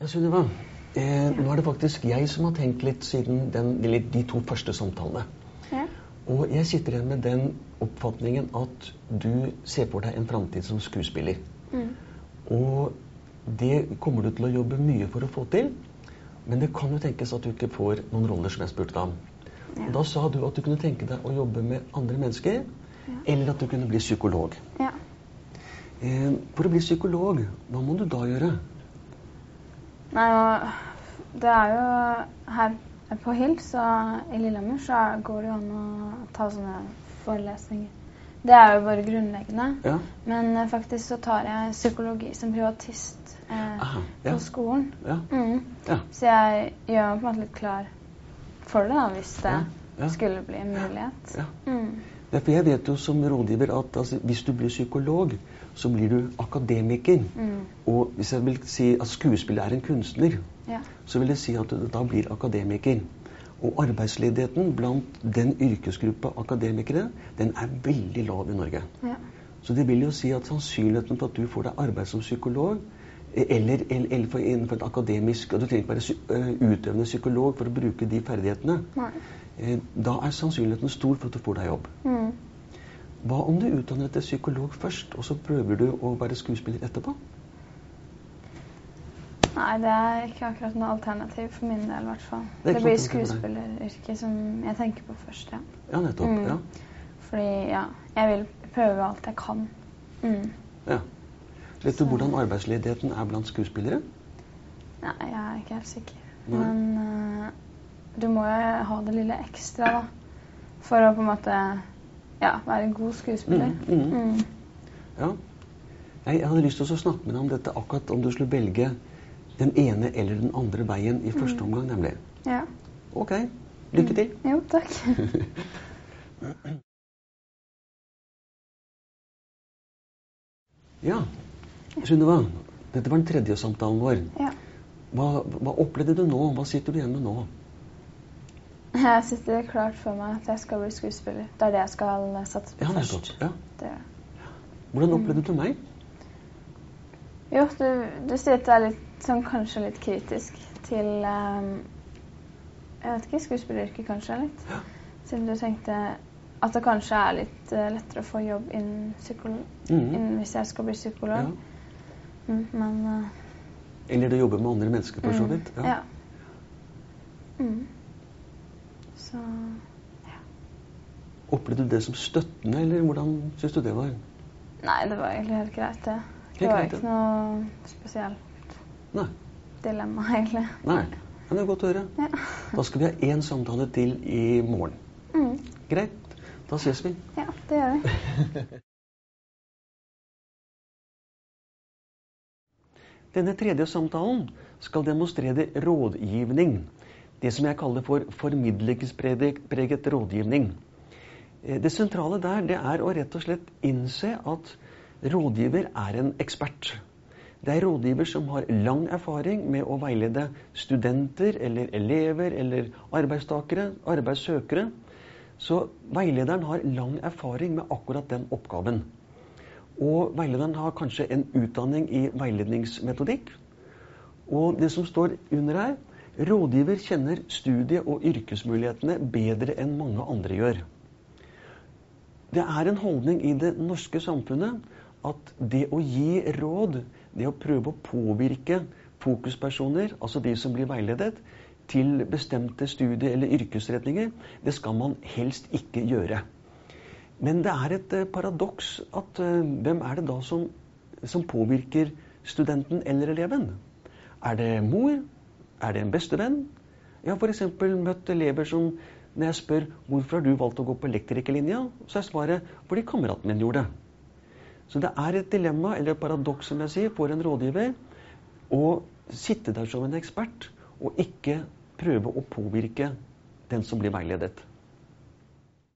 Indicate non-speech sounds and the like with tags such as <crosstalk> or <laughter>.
Ja, Sunniva. Eh, nå er det faktisk jeg som har tenkt litt siden den, de to første samtalene. Ja. Og jeg sitter igjen med den oppfatningen at du ser for deg en framtid som skuespiller. Mm. Og det kommer du til å jobbe mye for å få til. Men det kan jo tenkes at du ikke får noen roller som jeg spurte deg om. Ja. Da sa du at du kunne tenke deg å jobbe med andre mennesker, Ja. eller at du kunne bli psykolog. ja. Eh, for å bli psykolog, hva må du da gjøre? Nei, og det er jo her på Hils og i Lillehammer så går det jo an å ta sånne forelesninger. Det er jo bare grunnleggende. Ja, Men eh, faktisk så tar jeg psykologi som privatist eh, Aha, på skolen. ja, Mm. ja. Så jeg gjør meg på en måte litt klar for det, da, hvis det Ja, ja. skulle bli en mulighet. ja. Mm. Ja, for jeg vet jo som rådgiver at altså, hvis du blir psykolog, så blir du akademiker. Mm. Og hvis jeg vil si at skuespiller er en kunstner, Ja. så vil jeg si at du da blir akademiker. Og arbeidsledigheten blant den yrkesgruppa akademikere, den er veldig lav i Norge. ja. Så det vil jo si at sannsynligheten for at du får deg arbeid som psykolog, eller, eller, for, innenfor et akademisk og Du trenger ikke være utøvende psykolog for å bruke de ferdighetene. Nei. Eh, Da er sannsynligheten stor for at du får deg jobb. Mm. Hva om du utdanner deg til psykolog først, og så prøver du å være skuespiller etterpå? Nei, det er ikke akkurat noe alternativ for min del, i hvert fall. Det Det, blir skuespilleryrket som jeg tenker på først, ja. Ja, nettopp. Mm. Ja. Fordi, ja, jeg vil prøve alt jeg kan. Mm. ja. Vet du hvordan arbeidsledigheten er blant skuespillere? Nei, jeg er ikke helt sikker. Nei. Men eh, du må jo ha det lille ekstra, da. For å på en måte ja, være en god skuespiller. Mm, mm. Mm. Ja. Jeg hadde lyst til å snakke med deg om dette akkurat om du skulle velge den ene eller den andre veien i første Mm. omgang, nemlig. Ja. Ok. Lykke til. Jo, takk. <laughs> Ja, Sunniva. Dette var den tredje samtalen vår. ja. Hva, hva opplevde du nå? Hva sitter du igjen med nå? Jeg sitter klart for meg at jeg skal bli skuespiller. Det er det jeg skal satse på Ja, først. Ja. Det. Hvordan opplevde du meg? Jo, du, du sier at du er litt, sånn, kanskje litt kritisk til um, Jeg vet ikke, skuespilleryrket kanskje litt? Ja. Siden du tenkte at det kanskje er litt uh, lettere å få jobb innen psykolog mm. innen hvis jeg skal bli psykolog. Ja. Mm, men uh, Eller det å jobbe med andre mennesker, for så vidt. Ja. ja. Mm. Så ja. Opplevde du det som støttende, eller hvordan syns du det var? Nei, det var egentlig helt greit, det. Det Helt var greit, ikke noe spesielt Nei. dilemma, egentlig. Nei. Men det er godt å høre. Ja. Da skal vi ha én samtale til i morgen. Mm. Greit. Da ses vi. ja, det gjør vi. <laughs> Denne tredje samtalen skal demonstrere rådgivning. Det som jeg kaller for formidlingspreget rådgivning. Eh, Det sentrale der det er å rett og slett innse at rådgiver er en ekspert. Det er rådgiver som har lang erfaring med å veilede studenter eller elever eller arbeidstakere, arbeidssøkere. Så veilederen har lang erfaring med akkurat den oppgaven. Og veilederen har kanskje en utdanning i veiledningsmetodikk. Og det som står under her rådgiver kjenner studie- og yrkesmulighetene bedre enn mange andre gjør. Det er en holdning i det norske samfunnet at det å gi råd, det å prøve å påvirke fokuspersoner, altså de som blir veiledet, til bestemte studie- eller yrkesretninger, det skal man helst ikke gjøre. Men det er et eh, paradoks at eh, hvem er det da som, som påvirker studenten eller eleven? Er det mor? Er det en bestevenn? Jeg har f.eks. møtt elever som når jeg spør hvorfor har du valgt å gå på elektrikerlinja, så er svaret fordi kameraten min gjorde det. Så det er et dilemma, eller et paradoks, som jeg sier, for en rådgiver å sitte der som en ekspert og ikke prøve å påvirke den som blir veiledet.